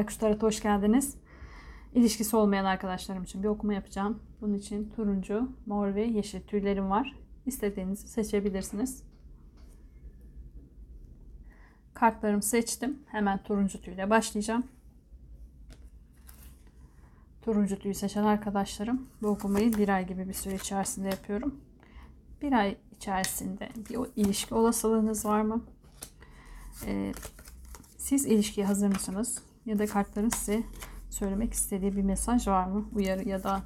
Baykuş Tarot'a hoş geldiniz. İlişkisi olmayan arkadaşlarım için bir okuma yapacağım. Bunun için turuncu, mor ve yeşil tüylerim var. İstediğinizi seçebilirsiniz. Kartlarımı seçtim. Hemen turuncu tüyle başlayacağım. Turuncu tüyü seçen arkadaşlarım bu okumayı bir ay gibi bir süre içerisinde yapıyorum. Bir ay içerisinde bir ilişki olasılığınız var mı? Ee, siz ilişkiye hazır mısınız? Ya da kartların size söylemek istediği bir mesaj var mı? Uyarı ya da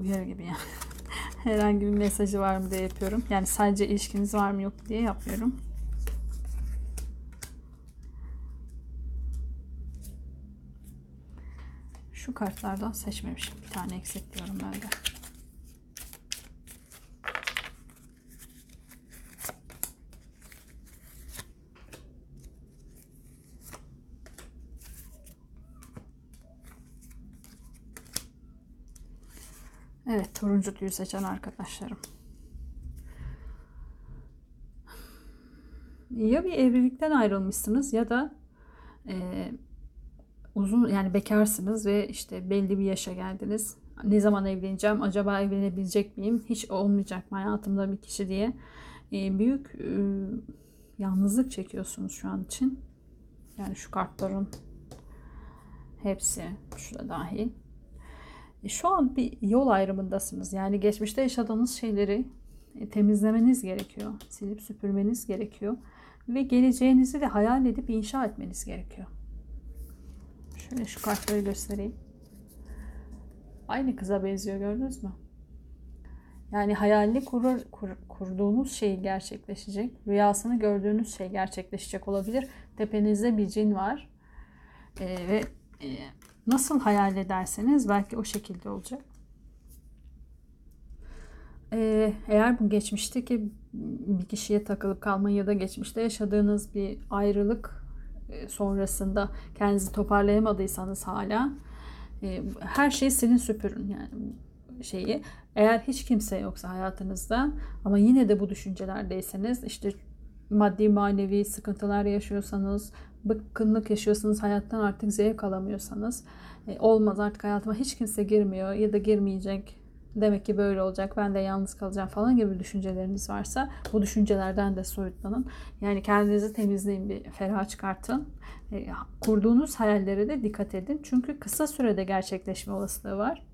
uyarı gibi yani. Herhangi bir mesajı var mı diye yapıyorum. Yani sadece ilişkiniz var mı yok diye yapmıyorum. Şu kartlardan seçmemişim. Bir tane eksik diyorum böyle. Evet turuncu tüyü seçen arkadaşlarım. Ya bir evlilikten ayrılmışsınız ya da e, uzun yani bekarsınız ve işte belli bir yaşa geldiniz. Ne zaman evleneceğim? Acaba evlenebilecek miyim? Hiç olmayacak mı hayatımda bir kişi diye e, büyük e, yalnızlık çekiyorsunuz şu an için. Yani şu kartların hepsi şurada dahil. Şu an bir yol ayrımındasınız. Yani geçmişte yaşadığınız şeyleri e, temizlemeniz gerekiyor. Silip süpürmeniz gerekiyor. Ve geleceğinizi de hayal edip inşa etmeniz gerekiyor. Şöyle şu kartları göstereyim. Aynı kıza benziyor gördünüz mü? Yani hayalini kurur, kur, kurduğunuz şey gerçekleşecek. Rüyasını gördüğünüz şey gerçekleşecek olabilir. Tepenizde bir cin var. Ee, ve e, nasıl hayal ederseniz belki o şekilde olacak. Ee, eğer bu geçmişteki bir kişiye takılıp kalma ya da geçmişte yaşadığınız bir ayrılık e, sonrasında kendinizi toparlayamadıysanız hala e, her şeyi silin süpürün yani şeyi. Eğer hiç kimse yoksa hayatınızda ama yine de bu düşüncelerdeyseniz işte maddi manevi sıkıntılar yaşıyorsanız bıkkınlık yaşıyorsanız hayattan artık zevk alamıyorsanız e, olmaz artık hayatıma hiç kimse girmiyor ya da girmeyecek demek ki böyle olacak ben de yalnız kalacağım falan gibi düşünceleriniz varsa bu düşüncelerden de soyutlanın. Yani kendinizi temizleyin bir ferah çıkartın. E, kurduğunuz hayallere de dikkat edin. Çünkü kısa sürede gerçekleşme olasılığı var.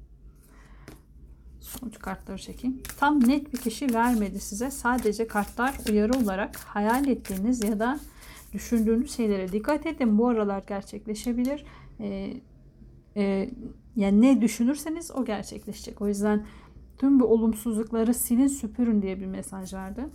Sonuç kartları çekeyim. Tam net bir kişi vermedi size. Sadece kartlar uyarı olarak hayal ettiğiniz ya da düşündüğünüz şeylere dikkat edin. Bu aralar gerçekleşebilir. Ee, e, yani ne düşünürseniz o gerçekleşecek. O yüzden tüm bu olumsuzlukları silin süpürün diye bir mesaj verdi.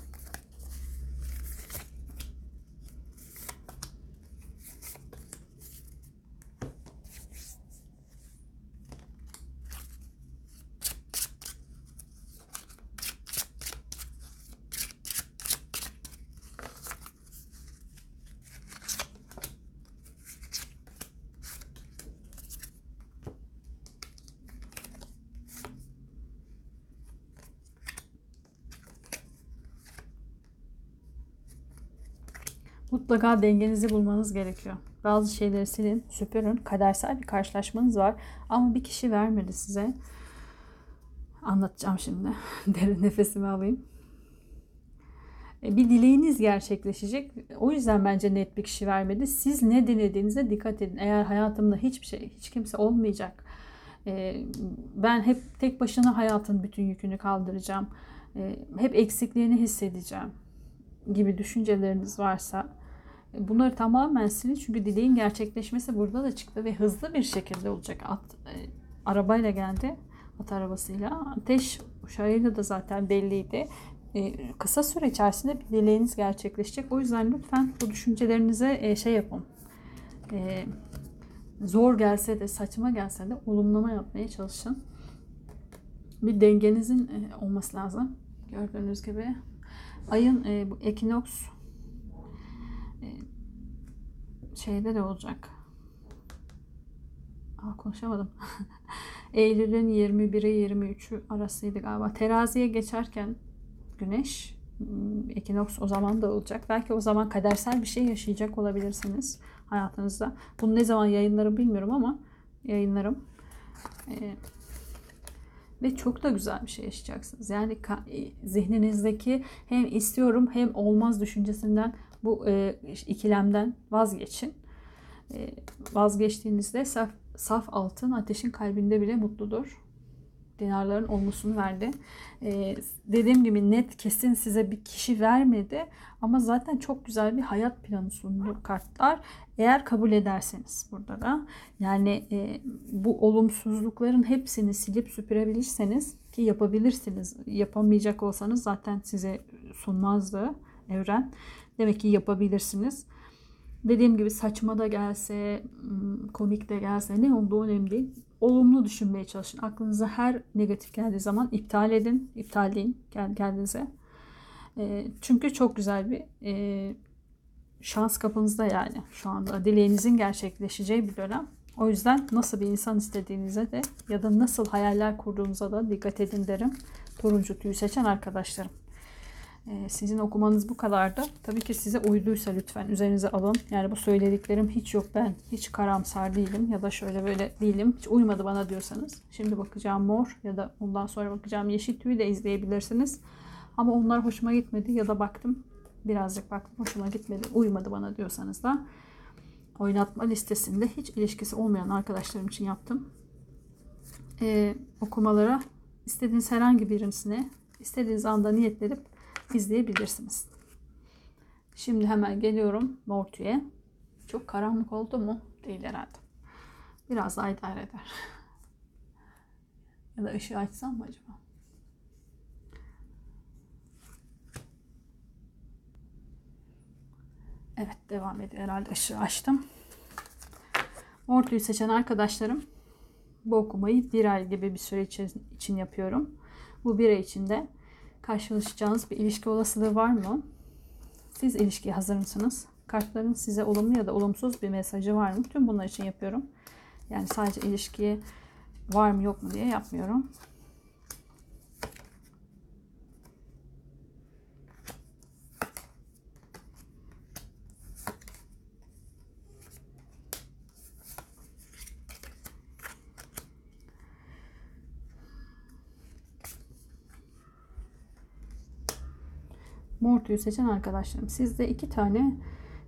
Mutlaka dengenizi bulmanız gerekiyor. Bazı şeyleri silin, süpürün. Kadersel bir karşılaşmanız var. Ama bir kişi vermedi size. Anlatacağım şimdi. Derin nefesimi alayım. E, bir dileğiniz gerçekleşecek. O yüzden bence net bir kişi vermedi. Siz ne dilediğinize dikkat edin. Eğer hayatımda hiçbir şey, hiç kimse olmayacak. E, ben hep tek başına hayatın bütün yükünü kaldıracağım. E, hep eksikliğini hissedeceğim gibi düşünceleriniz varsa bunları tamamen silin çünkü dileğin gerçekleşmesi burada da çıktı ve hızlı bir şekilde olacak. At, e, arabayla geldi. At arabasıyla. Ateş uşağıyla da zaten belliydi. E, kısa süre içerisinde bir dileğiniz gerçekleşecek. O yüzden lütfen bu düşüncelerinize e, şey yapın. E, zor gelse de saçma gelse de olumlama yapmaya çalışın. Bir dengenizin e, olması lazım. Gördüğünüz gibi ayın e, bu ekinoks şeyde de olacak. Aa, konuşamadım. Eylül'ün 21'i 23'ü arasıydı galiba. Teraziye geçerken güneş Hmm, Ekinoks o zaman da olacak. Belki o zaman kadersel bir şey yaşayacak olabilirsiniz hayatınızda. Bunu ne zaman yayınlarım bilmiyorum ama yayınlarım. Ee, ve çok da güzel bir şey yaşayacaksınız. Yani e, zihninizdeki hem istiyorum hem olmaz düşüncesinden bu e, ikilemden vazgeçin. E, vazgeçtiğinizde saf, saf altın ateşin kalbinde bile mutludur. Dinarların olmasını verdi. Ee, dediğim gibi net kesin size bir kişi vermedi ama zaten çok güzel bir hayat planı sundu kartlar. Eğer kabul ederseniz burada da yani e, bu olumsuzlukların hepsini silip süpürebilirseniz ki yapabilirsiniz. Yapamayacak olsanız zaten size sunmazdı evren. Demek ki yapabilirsiniz. Dediğim gibi saçma da gelse, komik de gelse ne olduğu önemli değil. Olumlu düşünmeye çalışın. Aklınıza her negatif geldiği zaman iptal edin. İptal deyin kendinize. E, çünkü çok güzel bir e, şans kapınızda yani şu anda dileğinizin gerçekleşeceği bir dönem. O yüzden nasıl bir insan istediğinize de ya da nasıl hayaller kurduğunuza da dikkat edin derim. Turuncu tüyü seçen arkadaşlarım. Ee, sizin okumanız bu kadardı. Tabii ki size uyduysa lütfen üzerinize alın. Yani bu söylediklerim hiç yok ben hiç karamsar değilim ya da şöyle böyle değilim. Hiç uymadı bana diyorsanız. Şimdi bakacağım mor ya da ondan sonra bakacağım yeşil tüyü de izleyebilirsiniz. Ama onlar hoşuma gitmedi ya da baktım birazcık baktım hoşuma gitmedi uymadı bana diyorsanız da oynatma listesinde hiç ilişkisi olmayan arkadaşlarım için yaptım. Ee, okumalara istediğiniz herhangi birisine istediğiniz anda niyetlenip izleyebilirsiniz. Şimdi hemen geliyorum Mortu'ye. Çok karanlık oldu mu? Değil herhalde. Biraz daha idare eder. ya da ışığı açsam mı acaba? Evet devam ediyor herhalde ışığı açtım. Mortu'yu seçen arkadaşlarım bu okumayı bir ay gibi bir süre için yapıyorum. Bu bir ay içinde karşılaşacağınız bir ilişki olasılığı var mı? Siz ilişkiye hazır mısınız? Kartların size olumlu ya da olumsuz bir mesajı var mı? Tüm bunlar için yapıyorum. Yani sadece ilişkiye var mı yok mu diye yapmıyorum. Mortu'yu seçen arkadaşlarım. Sizde iki tane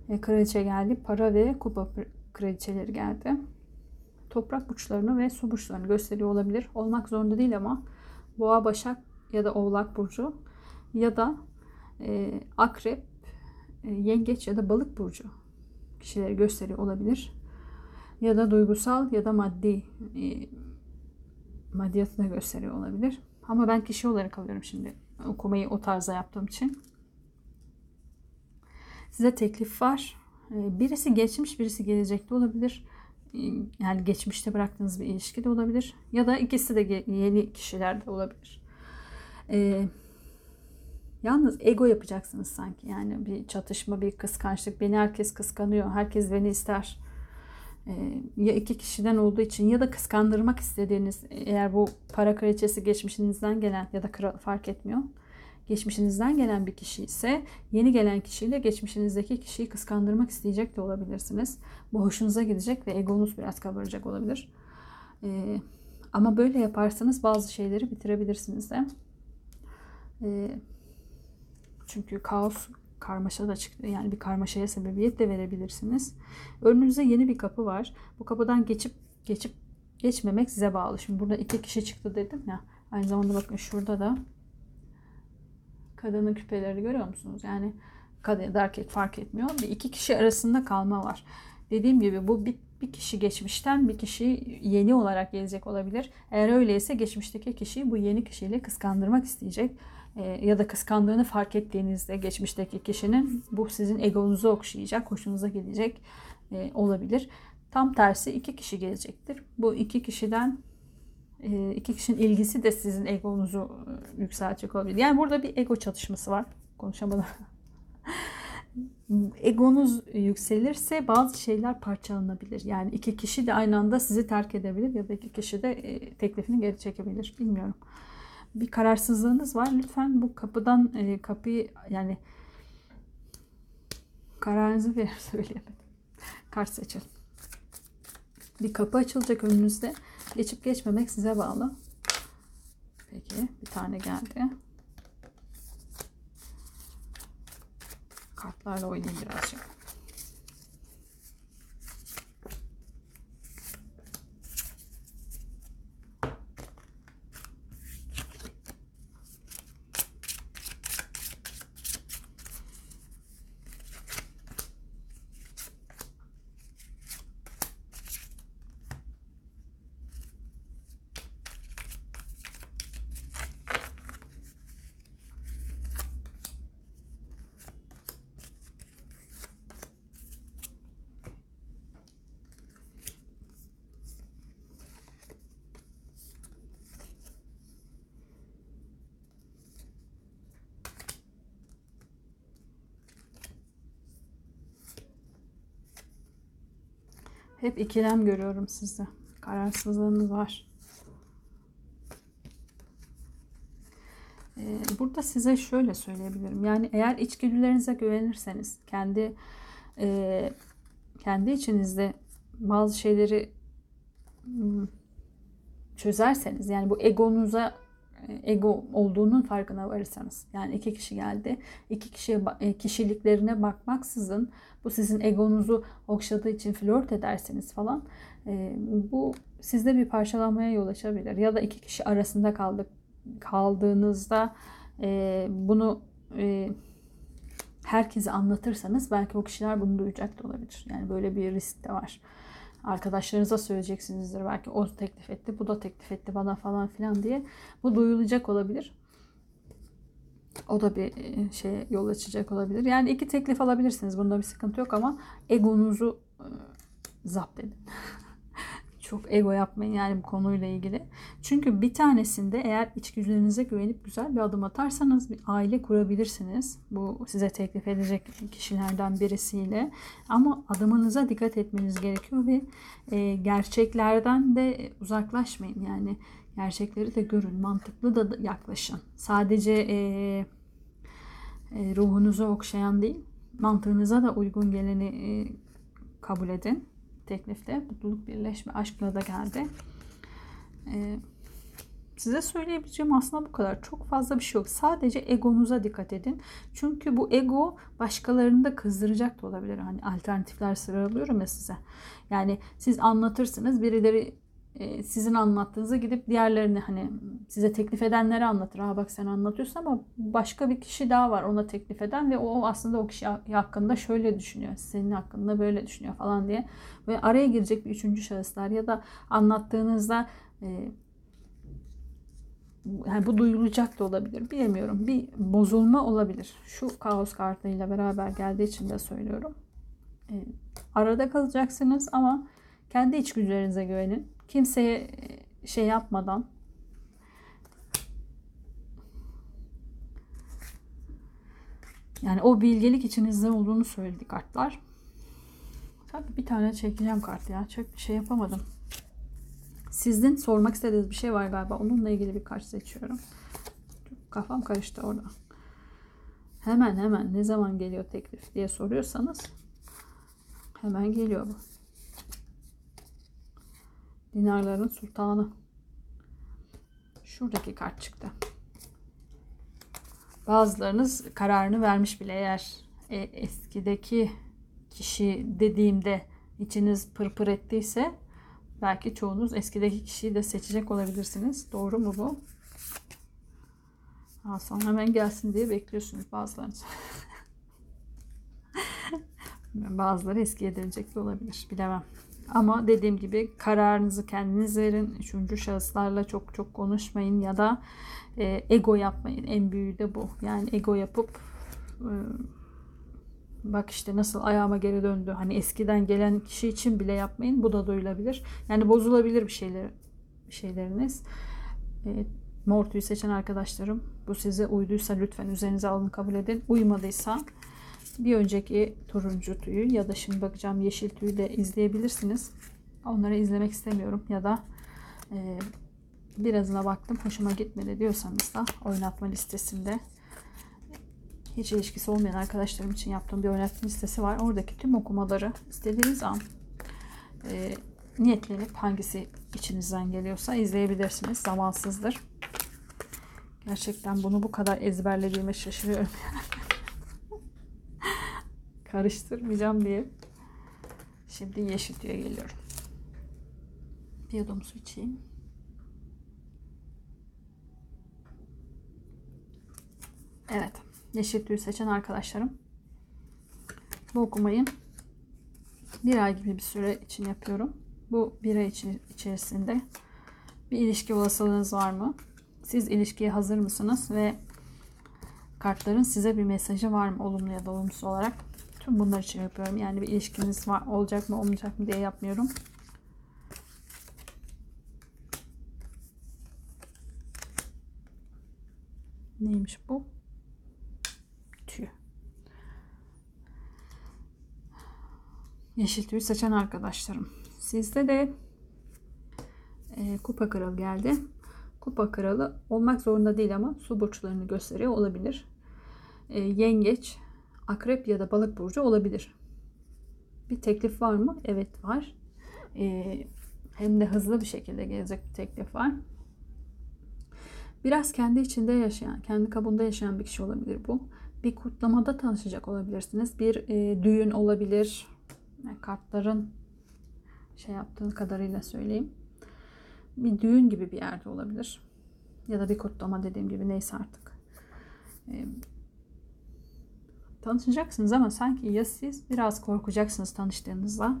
e, kraliçe geldi. Para ve kupa kraliçeleri geldi. Toprak burçlarını ve su burçlarını gösteriyor olabilir. Olmak zorunda değil ama boğa, başak ya da oğlak burcu ya da e, akrep, e, yengeç ya da balık burcu kişileri gösteriyor olabilir. Ya da duygusal ya da maddi e, maddiyatı da gösteriyor olabilir. Ama ben kişi olarak alıyorum şimdi okumayı o tarzda yaptığım için size teklif var. Ee, birisi geçmiş, birisi gelecekte olabilir. Ee, yani geçmişte bıraktığınız bir ilişki de olabilir. Ya da ikisi de yeni kişiler de olabilir. Ee, yalnız ego yapacaksınız sanki. Yani bir çatışma, bir kıskançlık. Beni herkes kıskanıyor. Herkes beni ister. Ee, ya iki kişiden olduğu için ya da kıskandırmak istediğiniz eğer bu para kraliçesi geçmişinizden gelen ya da kral fark etmiyor geçmişinizden gelen bir kişi ise yeni gelen kişiyle geçmişinizdeki kişiyi kıskandırmak isteyecek de olabilirsiniz. Bu hoşunuza gidecek ve egonuz biraz kabaracak olabilir. Ee, ama böyle yaparsanız bazı şeyleri bitirebilirsiniz de. Ee, çünkü kaos karmaşa da çıktı. Yani bir karmaşaya sebebiyet de verebilirsiniz. Önünüzde yeni bir kapı var. Bu kapıdan geçip geçip geçmemek size bağlı. Şimdi burada iki kişi çıktı dedim ya. Aynı zamanda bakın şurada da kadının küpeleri görüyor musunuz? Yani kadın da erkek fark etmiyor. Bir iki kişi arasında kalma var. Dediğim gibi bu bir, bir kişi geçmişten bir kişi yeni olarak gelecek olabilir. Eğer öyleyse geçmişteki kişi bu yeni kişiyle kıskandırmak isteyecek. E, ya da kıskandığını fark ettiğinizde geçmişteki kişinin bu sizin egonuzu okşayacak, hoşunuza gidecek e, olabilir. Tam tersi iki kişi gelecektir. Bu iki kişiden iki kişinin ilgisi de sizin egonuzu e, yükseltecek olabilir. Yani burada bir ego çatışması var. Konuşamadım. Egonuz yükselirse bazı şeyler parçalanabilir. Yani iki kişi de aynı anda sizi terk edebilir ya da iki kişi de e, teklifini geri çekebilir. Bilmiyorum. bir kararsızlığınız var. Lütfen bu kapıdan e, kapıyı yani kararınızı verir söyleyemedim. Kart seçelim. Bir kapı açılacak önünüzde. Geçip geçmemek size bağlı. Peki bir tane geldi. Kartlarla oynayayım birazcık. Hep ikilem görüyorum sizde. Kararsızlığınız var. Ee, burada size şöyle söyleyebilirim. Yani eğer içgüdülerinize güvenirseniz, kendi e, kendi içinizde bazı şeyleri hmm, çözerseniz, yani bu egonuza ego olduğunun farkına varırsanız. Yani iki kişi geldi. İki kişiye e, kişiliklerine bakmaksızın bu sizin egonuzu okşadığı için flört ederseniz falan e, bu sizde bir parçalanmaya yol açabilir. Ya da iki kişi arasında kaldık kaldığınızda e, bunu herkese anlatırsanız belki o kişiler bunu duyacak da olabilir. Yani böyle bir risk de var arkadaşlarınıza söyleyeceksinizdir. Belki o teklif etti, bu da teklif etti bana falan filan diye. Bu duyulacak olabilir. O da bir e, şeye yol açacak olabilir. Yani iki teklif alabilirsiniz. Bunda bir sıkıntı yok ama egonuzu e, zapt edin. çok ego yapmayın yani bu konuyla ilgili. Çünkü bir tanesinde eğer içgüdülerinize güvenip güzel bir adım atarsanız bir aile kurabilirsiniz. Bu size teklif edecek kişilerden birisiyle. Ama adımınıza dikkat etmeniz gerekiyor ve e, gerçeklerden de uzaklaşmayın. Yani gerçekleri de görün, mantıklı da yaklaşın. Sadece e, e, ruhunuzu okşayan değil, mantığınıza da uygun geleni e, kabul edin teklifte. Mutluluk, birleşme, aşkla da geldi. Ee, size söyleyebileceğim aslında bu kadar. Çok fazla bir şey yok. Sadece egonuza dikkat edin. Çünkü bu ego başkalarını da kızdıracak da olabilir. Hani alternatifler sıralıyorum ya size. Yani siz anlatırsınız. Birileri sizin anlattığınızı gidip diğerlerine hani size teklif edenlere anlatır. Ha bak sen anlatıyorsun ama başka bir kişi daha var ona teklif eden ve o aslında o kişi hakkında şöyle düşünüyor. Senin hakkında böyle düşünüyor falan diye. Ve araya girecek bir üçüncü şahıslar ya da anlattığınızda e, yani bu duyulacak da olabilir. Bilemiyorum. Bir bozulma olabilir. Şu kaos kartıyla beraber geldiği için de söylüyorum. E, arada kalacaksınız ama kendi içgüdülerinize güvenin kimseye e, şey yapmadan yani o bilgelik içinizde olduğunu söyledi kartlar. Tabii bir tane çekeceğim kart ya. Çok şey yapamadım. Sizin sormak istediğiniz bir şey var galiba. Onunla ilgili bir kart seçiyorum. Kafam karıştı orada. Hemen hemen ne zaman geliyor teklif diye soruyorsanız hemen geliyor bu. Dinarların sultanı. Şuradaki kart çıktı. Bazılarınız kararını vermiş bile eğer e, eskideki kişi dediğimde içiniz pırpır ettiyse belki çoğunuz eskideki kişiyi de seçecek olabilirsiniz. Doğru mu bu? Hasan hemen gelsin diye bekliyorsunuz bazılarınız. Bazıları eskiye dönecek de olabilir. Bilemem. Ama dediğim gibi kararınızı kendiniz verin. Üçüncü şahıslarla çok çok konuşmayın ya da e, ego yapmayın. En büyüğü de bu. Yani ego yapıp e, bak işte nasıl ayağıma geri döndü. Hani eskiden gelen kişi için bile yapmayın. Bu da duyulabilir. Yani bozulabilir bir şeyler bir şeyleriniz. E, Mortu'yu seçen arkadaşlarım bu size uyduysa lütfen üzerinize alın kabul edin. Uymadıysa bir önceki turuncu tüyü ya da şimdi bakacağım yeşil tüyü de izleyebilirsiniz. Onları izlemek istemiyorum ya da e, birazına baktım hoşuma gitmedi diyorsanız da oynatma listesinde hiç ilişkisi olmayan arkadaşlarım için yaptığım bir oynatma listesi var. Oradaki tüm okumaları istediğiniz an e, niyetlenip hangisi içinizden geliyorsa izleyebilirsiniz. Zamansızdır. Gerçekten bunu bu kadar ezberlediğime şaşırıyorum. Karıştırmayacağım diye. Şimdi yeşil tüye geliyorum. Bir yudum su içeyim. Evet. Yeşil tüyü seçen arkadaşlarım. Bu okumayı bir ay gibi bir süre için yapıyorum. Bu bir ay için, içerisinde bir ilişki olasılığınız var mı? Siz ilişkiye hazır mısınız? Ve kartların size bir mesajı var mı? Olumlu ya da olumsuz olarak. Tüm bunlar için yapıyorum. Yani bir ilişkiniz var, olacak mı olmayacak mı diye yapmıyorum. Neymiş bu? Tüy. Yeşil tüy seçen arkadaşlarım. Sizde de e, kupa kralı geldi. Kupa kralı olmak zorunda değil ama su burçlarını gösteriyor olabilir. E, yengeç, akrep ya da balık burcu olabilir. Bir teklif var mı? Evet var. E, hem de hızlı bir şekilde gelecek bir teklif var. Biraz kendi içinde yaşayan, kendi kabuğunda yaşayan bir kişi olabilir bu. Bir kutlamada tanışacak olabilirsiniz. Bir e, düğün olabilir. Yani kartların şey yaptığın kadarıyla söyleyeyim. Bir düğün gibi bir yerde olabilir. Ya da bir kutlama dediğim gibi neyse artık. E, tanışacaksınız ama sanki ya siz biraz korkacaksınız tanıştığınızda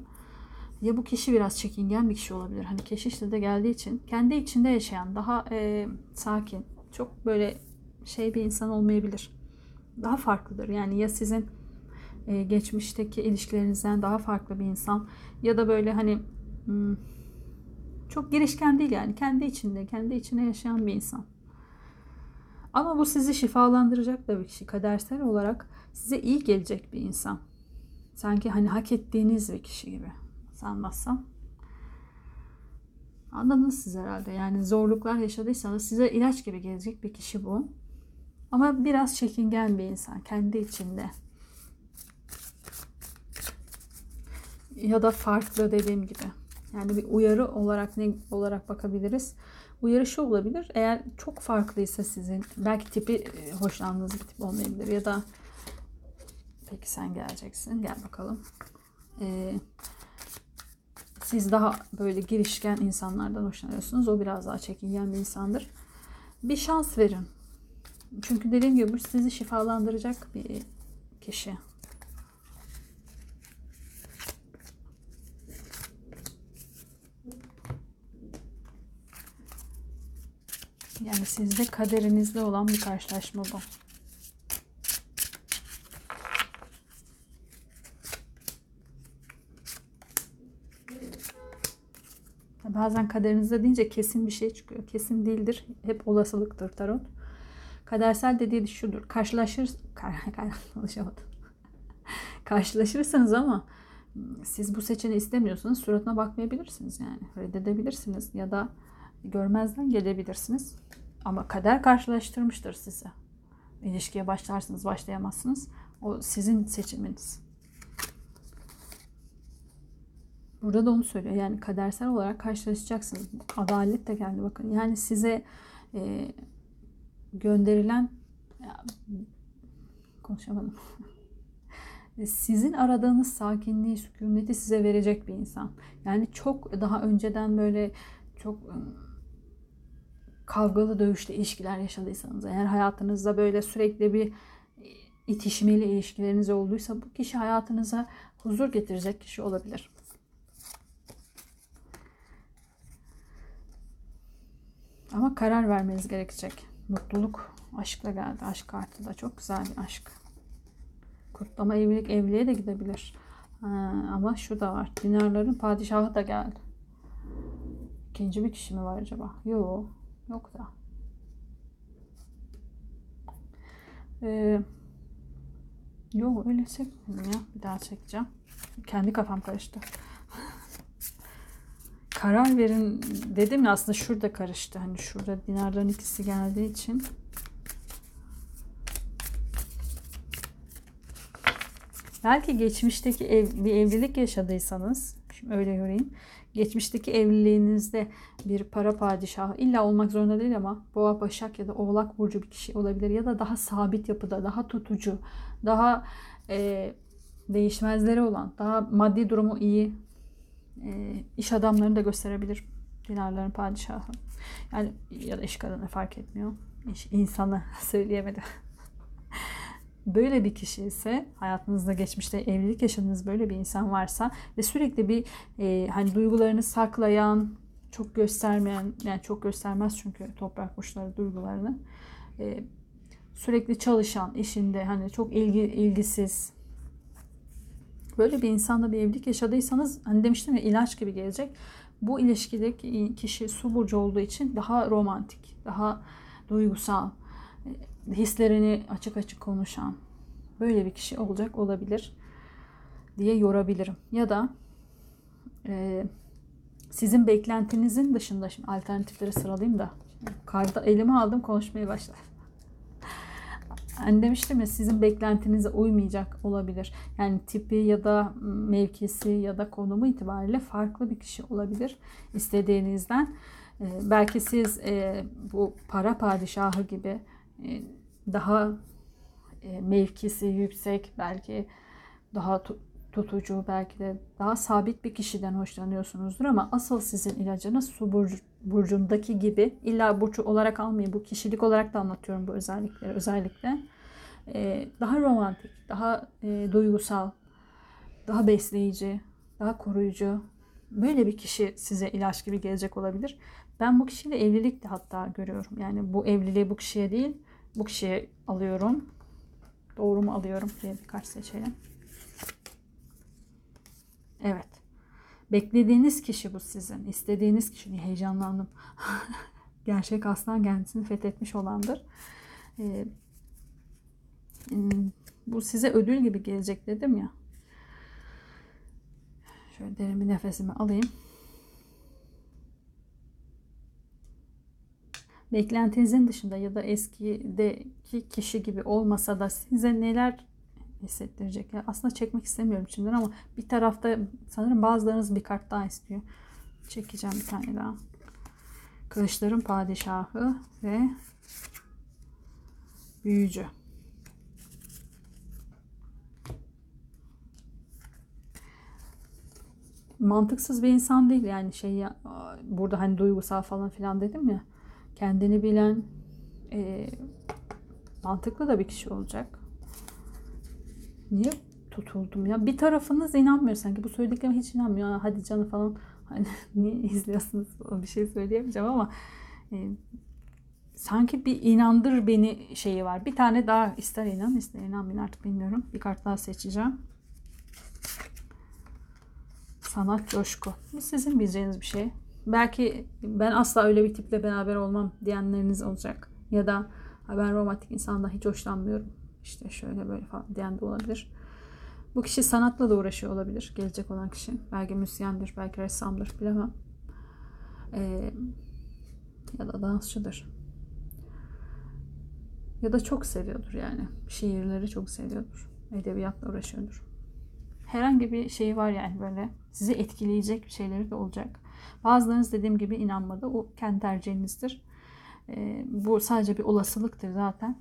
ya bu kişi biraz çekingen bir kişi olabilir. Hani keşişte de geldiği için kendi içinde yaşayan daha e, sakin, çok böyle şey bir insan olmayabilir. Daha farklıdır. Yani ya sizin e, geçmişteki ilişkilerinizden daha farklı bir insan ya da böyle hani hmm, çok girişken değil yani kendi içinde, kendi içine yaşayan bir insan. Ama bu sizi şifalandıracak da bir kişi. Kadersel olarak size iyi gelecek bir insan. Sanki hani hak ettiğiniz bir kişi gibi. Sanmazsam. Anladınız siz herhalde. Yani zorluklar yaşadıysanız size ilaç gibi gelecek bir kişi bu. Ama biraz çekingen bir insan. Kendi içinde. Ya da farklı dediğim gibi. Yani bir uyarı olarak ne olarak bakabiliriz? Uyarı şu olabilir. Eğer çok farklıysa sizin belki tipi hoşlandığınız bir tip olmayabilir ya da peki sen geleceksin. Gel bakalım. Ee, siz daha böyle girişken insanlardan hoşlanıyorsunuz. O biraz daha çekingen bir insandır. Bir şans verin. Çünkü dediğim gibi bu sizi şifalandıracak bir kişi. Yani sizde kaderinizde olan bir karşılaşma bu. Bazen kaderinizde deyince kesin bir şey çıkıyor. Kesin değildir. Hep olasılıktır tarot. Kadersel dediği şudur. Karşılaşır konuşamadım. Karşılaşırsanız ama siz bu seçeneği istemiyorsanız suratına bakmayabilirsiniz yani. Reddedebilirsiniz ya da görmezden gelebilirsiniz. Ama kader karşılaştırmıştır sizi. İlişkiye başlarsınız, başlayamazsınız. O sizin seçiminiz. Burada da onu söylüyor. Yani kadersel olarak karşılaşacaksınız. Adalet de geldi bakın. Yani size e, gönderilen ya, konuşamadım. Sizin aradığınız sakinliği, sükuneti size verecek bir insan. Yani çok daha önceden böyle çok kavgalı dövüşlü ilişkiler yaşadıysanız, eğer hayatınızda böyle sürekli bir itişmeli ilişkileriniz olduysa bu kişi hayatınıza huzur getirecek kişi olabilir. Ama karar vermeniz gerekecek. Mutluluk aşkla geldi. Aşk kartı da çok güzel bir aşk. Kutlama evlilik evliliğe de gidebilir. Ha, ama şu da var. Dinarların padişahı da geldi. İkinci bir kişi mi var acaba? Yok. Yok da. Ee, yok öyle çekmedim ya. Bir daha çekeceğim. Kendi kafam karıştı. karar verin dedim ya aslında şurada karıştı. Hani şurada dinarların ikisi geldiği için. Belki geçmişteki ev, bir evlilik yaşadıysanız, şimdi öyle göreyim. Geçmişteki evliliğinizde bir para padişahı illa olmak zorunda değil ama boğa, başak ya da oğlak burcu bir kişi olabilir. Ya da daha sabit yapıda, daha tutucu, daha e, değişmezleri olan, daha maddi durumu iyi e, iş adamlarını da gösterebilir. Dinarların padişahı. Yani ya da iş kadını fark etmiyor. İş, insanı söyleyemedim. Böyle bir kişi ise hayatınızda geçmişte evlilik yaşadığınız böyle bir insan varsa ve sürekli bir e, hani duygularını saklayan, çok göstermeyen yani çok göstermez çünkü toprak burçları duygularını e, sürekli çalışan işinde hani çok ilgi ilgisiz böyle bir insanla bir evlilik yaşadıysanız hani demiştim ya ilaç gibi gelecek. Bu ilişkideki kişi su burcu olduğu için daha romantik, daha duygusal, hislerini açık açık konuşan böyle bir kişi olacak olabilir diye yorabilirim. Ya da e, sizin beklentinizin dışında şimdi alternatifleri sıralayayım da karda elime aldım konuşmaya başladım. Hani demiştim ya sizin beklentinize uymayacak olabilir. Yani tipi ya da mevkisi ya da konumu itibariyle farklı bir kişi olabilir istediğinizden. E, belki siz e, bu para padişahı gibi daha e, mevkisi yüksek, belki daha tutucu, belki de daha sabit bir kişiden hoşlanıyorsunuzdur ama asıl sizin ilacınız su burcu, burcundaki gibi illa burcu olarak almayın. Bu kişilik olarak da anlatıyorum bu özellikleri özellikle. Ee, daha romantik, daha e, duygusal, daha besleyici, daha koruyucu. Böyle bir kişi size ilaç gibi gelecek olabilir. Ben bu kişiyle evlilik de hatta görüyorum. Yani bu evliliği bu kişiye değil, bu kişiye alıyorum. Doğru mu alıyorum diye birkaç seçelim. Evet. Beklediğiniz kişi bu sizin. İstediğiniz kişi. Heyecanlandım. Gerçek aslan kendisini fethetmiş olandır. Ee, bu size ödül gibi gelecek dedim ya. Şöyle derin bir nefesimi alayım. Beklentinizin dışında ya da eskideki kişi gibi olmasa da size neler hissettirecek? Yani aslında çekmek istemiyorum şimdiden ama bir tarafta sanırım bazılarınız bir kart daha istiyor. Çekeceğim bir tane daha. Kılıçların padişahı ve büyücü. Mantıksız bir insan değil yani şey burada hani duygusal falan filan dedim ya kendini bilen e, mantıklı da bir kişi olacak. Niye tutuldum ya? Bir tarafınız inanmıyor sanki. Bu söylediklerime hiç inanmıyor. Hadi canı falan. Hani niye izliyorsunuz? Bir şey söyleyemeyeceğim ama e, sanki bir inandır beni şeyi var. Bir tane daha ister inan ister inanmayın artık bilmiyorum. Bir kart daha seçeceğim. Sanat coşku. Bu sizin bileceğiniz bir şey. Belki ben asla öyle bir tiple beraber olmam diyenleriniz olacak. Ya da ben romantik insandan hiç hoşlanmıyorum. İşte şöyle böyle falan diyen de olabilir. Bu kişi sanatla da uğraşıyor olabilir. Gelecek olan kişi. Belki müzisyendir, belki ressamdır bilemem. Ee, ya da dansçıdır. Ya da çok seviyordur yani. Şiirleri çok seviyordur. Edebiyatla uğraşıyordur. Herhangi bir şey var yani böyle sizi etkileyecek şeyleri de olacak. Bazılarınız dediğim gibi inanmadı. O kendi tercihinizdir. E, bu sadece bir olasılıktır zaten.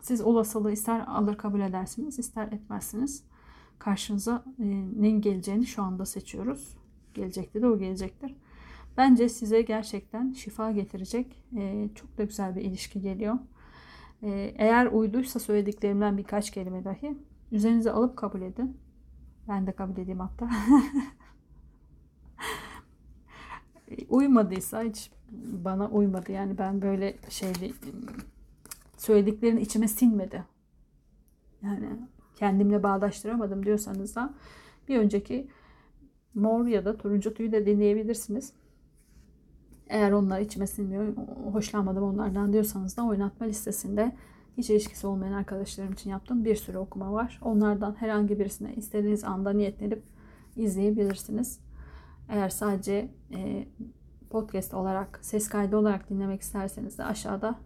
Siz olasılığı ister alır kabul edersiniz, ister etmezsiniz. Karşınıza e, neyin geleceğini şu anda seçiyoruz. Gelecekte de o gelecektir. Bence size gerçekten şifa getirecek e, çok da güzel bir ilişki geliyor. E, eğer uyduysa söylediklerimden birkaç kelime dahi üzerinize alıp kabul edin. Ben de kabul edeyim hatta. uymadıysa hiç bana uymadı. Yani ben böyle şeyli söylediklerin içime sinmedi. Yani kendimle bağdaştıramadım diyorsanız da bir önceki mor ya da turuncu tüyü de deneyebilirsiniz. Eğer onlar içime sinmiyor, hoşlanmadım onlardan diyorsanız da oynatma listesinde hiç ilişkisi olmayan arkadaşlarım için yaptığım bir sürü okuma var. Onlardan herhangi birisine istediğiniz anda niyetlenip izleyebilirsiniz. Eğer sadece e, podcast olarak, ses kaydı olarak dinlemek isterseniz de aşağıda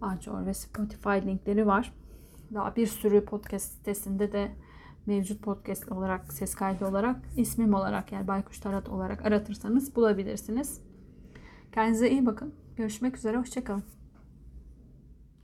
Anchor ve Spotify linkleri var. Daha bir sürü podcast sitesinde de mevcut podcast olarak, ses kaydı olarak, ismim olarak yani Baykuş Tarat olarak aratırsanız bulabilirsiniz. Kendinize iyi bakın. Görüşmek üzere. Hoşçakalın.